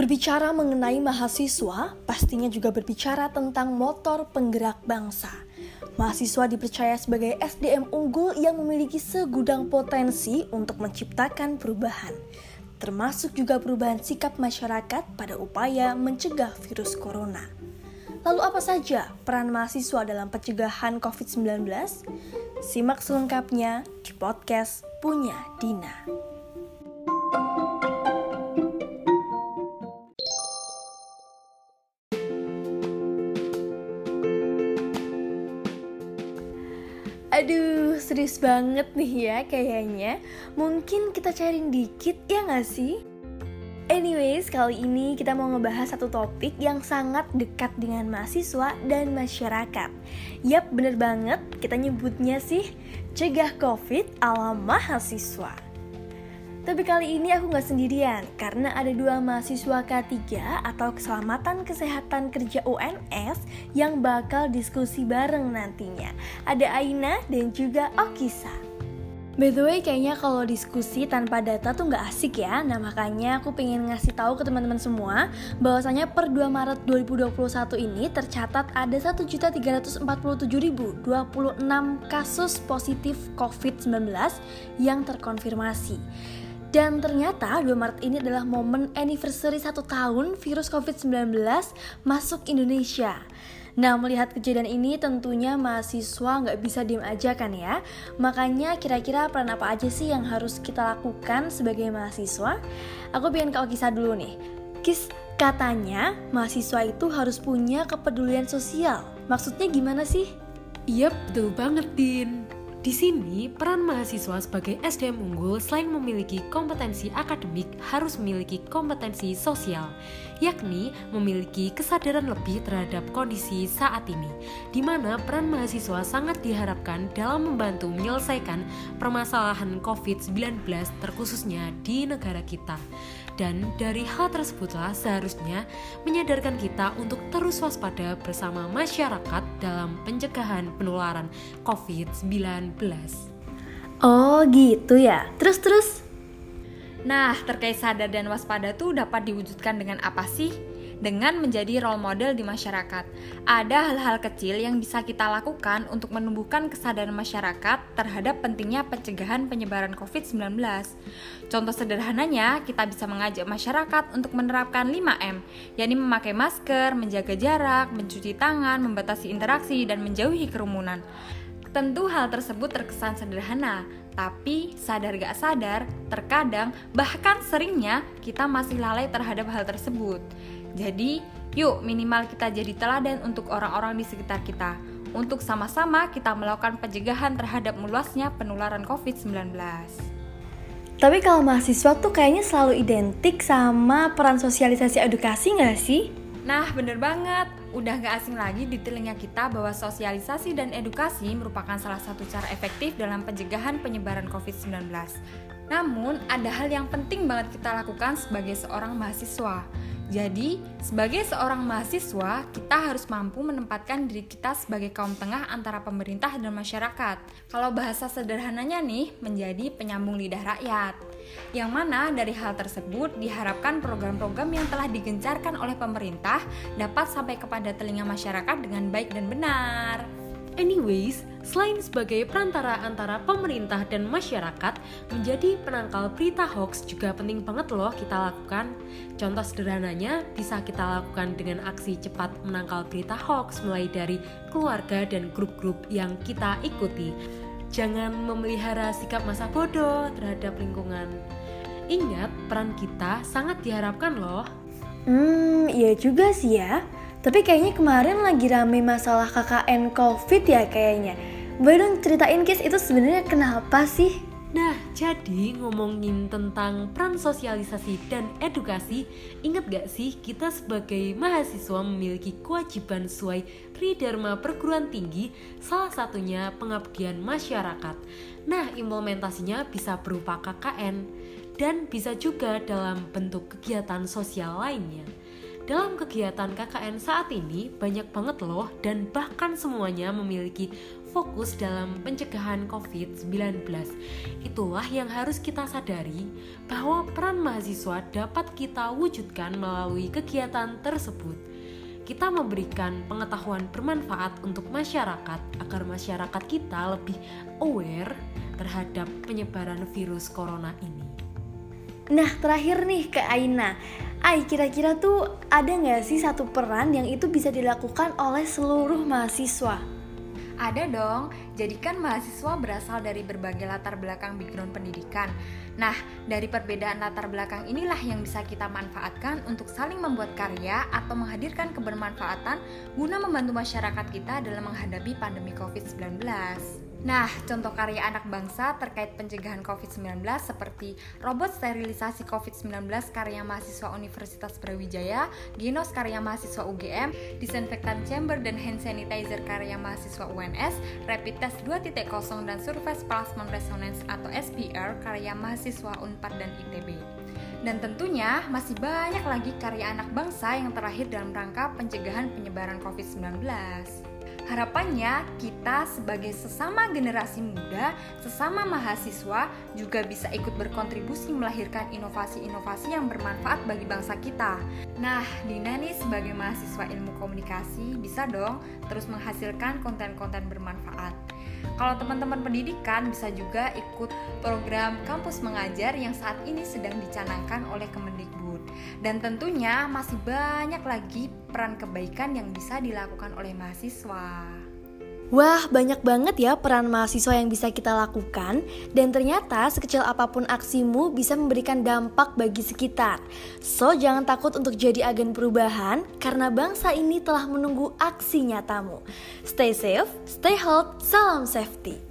Berbicara mengenai mahasiswa, pastinya juga berbicara tentang motor penggerak bangsa. Mahasiswa dipercaya sebagai SDM unggul yang memiliki segudang potensi untuk menciptakan perubahan, termasuk juga perubahan sikap masyarakat pada upaya mencegah virus corona. Lalu apa saja peran mahasiswa dalam pencegahan COVID-19? Simak selengkapnya di podcast Punya Dina. Aduh, serius banget nih ya kayaknya. Mungkin kita sharing dikit ya gak sih? Anyways, kali ini kita mau ngebahas satu topik yang sangat dekat dengan mahasiswa dan masyarakat. Yap, bener banget, kita nyebutnya sih cegah COVID ala mahasiswa. Tapi kali ini aku nggak sendirian karena ada dua mahasiswa K3 atau Keselamatan Kesehatan Kerja UNS yang bakal diskusi bareng nantinya. Ada Aina dan juga Okisa. By the way, kayaknya kalau diskusi tanpa data tuh nggak asik ya. Nah makanya aku pengen ngasih tahu ke teman-teman semua bahwasanya per 2 Maret 2021 ini tercatat ada 1.347.026 kasus positif COVID-19 yang terkonfirmasi. Dan ternyata 2 Maret ini adalah momen anniversary satu tahun virus COVID-19 masuk Indonesia. Nah, melihat kejadian ini tentunya mahasiswa nggak bisa diem aja kan ya. Makanya kira-kira peran apa aja sih yang harus kita lakukan sebagai mahasiswa? Aku pengen kau kisah dulu nih. Kis, katanya mahasiswa itu harus punya kepedulian sosial. Maksudnya gimana sih? Iya, betul banget, Din. Di sini, peran mahasiswa sebagai SDM unggul selain memiliki kompetensi akademik harus memiliki kompetensi sosial, yakni memiliki kesadaran lebih terhadap kondisi saat ini, di mana peran mahasiswa sangat diharapkan dalam membantu menyelesaikan permasalahan COVID-19 terkhususnya di negara kita. Dan dari hal tersebutlah seharusnya menyadarkan kita untuk terus waspada bersama masyarakat dalam pencegahan penularan COVID-19. Oh gitu ya. Terus terus. Nah, terkait sadar dan waspada tuh dapat diwujudkan dengan apa sih? Dengan menjadi role model di masyarakat. Ada hal-hal kecil yang bisa kita lakukan untuk menumbuhkan kesadaran masyarakat terhadap pentingnya pencegahan penyebaran COVID-19. Contoh sederhananya, kita bisa mengajak masyarakat untuk menerapkan 5M, yakni memakai masker, menjaga jarak, mencuci tangan, membatasi interaksi, dan menjauhi kerumunan. Tentu hal tersebut terkesan sederhana, tapi sadar gak sadar, terkadang bahkan seringnya kita masih lalai terhadap hal tersebut. Jadi, yuk minimal kita jadi teladan untuk orang-orang di sekitar kita. Untuk sama-sama kita melakukan pencegahan terhadap meluasnya penularan COVID-19. Tapi kalau mahasiswa tuh kayaknya selalu identik sama peran sosialisasi edukasi nggak sih? Nah, bener banget. Udah gak asing lagi di telinga kita bahwa sosialisasi dan edukasi merupakan salah satu cara efektif dalam pencegahan penyebaran COVID-19. Namun, ada hal yang penting banget kita lakukan sebagai seorang mahasiswa, jadi, sebagai seorang mahasiswa, kita harus mampu menempatkan diri kita sebagai kaum tengah antara pemerintah dan masyarakat. Kalau bahasa sederhananya nih, menjadi penyambung lidah rakyat. Yang mana dari hal tersebut diharapkan program-program yang telah digencarkan oleh pemerintah dapat sampai kepada telinga masyarakat dengan baik dan benar. Anyways, selain sebagai perantara antara pemerintah dan masyarakat, menjadi penangkal berita hoax juga penting banget loh kita lakukan. Contoh sederhananya bisa kita lakukan dengan aksi cepat menangkal berita hoax mulai dari keluarga dan grup-grup yang kita ikuti. Jangan memelihara sikap masa bodoh terhadap lingkungan. Ingat, peran kita sangat diharapkan loh. Hmm, iya juga sih ya. Tapi kayaknya kemarin lagi rame masalah KKN COVID ya kayaknya. Boleh dong ceritain Kis itu sebenarnya kenapa sih? Nah, jadi ngomongin tentang peran sosialisasi dan edukasi, ingat gak sih kita sebagai mahasiswa memiliki kewajiban sesuai Tridharma perguruan tinggi, salah satunya pengabdian masyarakat. Nah, implementasinya bisa berupa KKN dan bisa juga dalam bentuk kegiatan sosial lainnya. Dalam kegiatan KKN saat ini banyak banget loh dan bahkan semuanya memiliki fokus dalam pencegahan COVID-19. Itulah yang harus kita sadari bahwa peran mahasiswa dapat kita wujudkan melalui kegiatan tersebut. Kita memberikan pengetahuan bermanfaat untuk masyarakat agar masyarakat kita lebih aware terhadap penyebaran virus corona ini. Nah, terakhir nih ke Aina. Ai, kira-kira tuh ada nggak sih satu peran yang itu bisa dilakukan oleh seluruh mahasiswa? Ada dong, jadikan mahasiswa berasal dari berbagai latar belakang background pendidikan. Nah, dari perbedaan latar belakang inilah yang bisa kita manfaatkan untuk saling membuat karya atau menghadirkan kebermanfaatan guna membantu masyarakat kita dalam menghadapi pandemi COVID-19. Nah, contoh karya anak bangsa terkait pencegahan COVID-19 seperti robot sterilisasi COVID-19 karya mahasiswa Universitas Brawijaya, Genos karya mahasiswa UGM, disinfektan chamber dan hand sanitizer karya mahasiswa UNS, rapid test 2.0 dan surface plasmon resonance atau SPR karya mahasiswa Unpad dan ITB. Dan tentunya masih banyak lagi karya anak bangsa yang terlahir dalam rangka pencegahan penyebaran COVID-19. Harapannya kita sebagai sesama generasi muda, sesama mahasiswa juga bisa ikut berkontribusi melahirkan inovasi-inovasi yang bermanfaat bagi bangsa kita. Nah, Dina nih sebagai mahasiswa ilmu komunikasi bisa dong terus menghasilkan konten-konten bermanfaat. Kalau teman-teman pendidikan bisa juga ikut program kampus mengajar yang saat ini sedang dicanangkan oleh Kemendikbud. Dan tentunya masih banyak lagi peran kebaikan yang bisa dilakukan oleh mahasiswa. Wah, banyak banget ya peran mahasiswa yang bisa kita lakukan dan ternyata sekecil apa pun aksimu bisa memberikan dampak bagi sekitar. So, jangan takut untuk jadi agen perubahan karena bangsa ini telah menunggu aksi nyatamu. Stay safe, stay healthy, salam safety.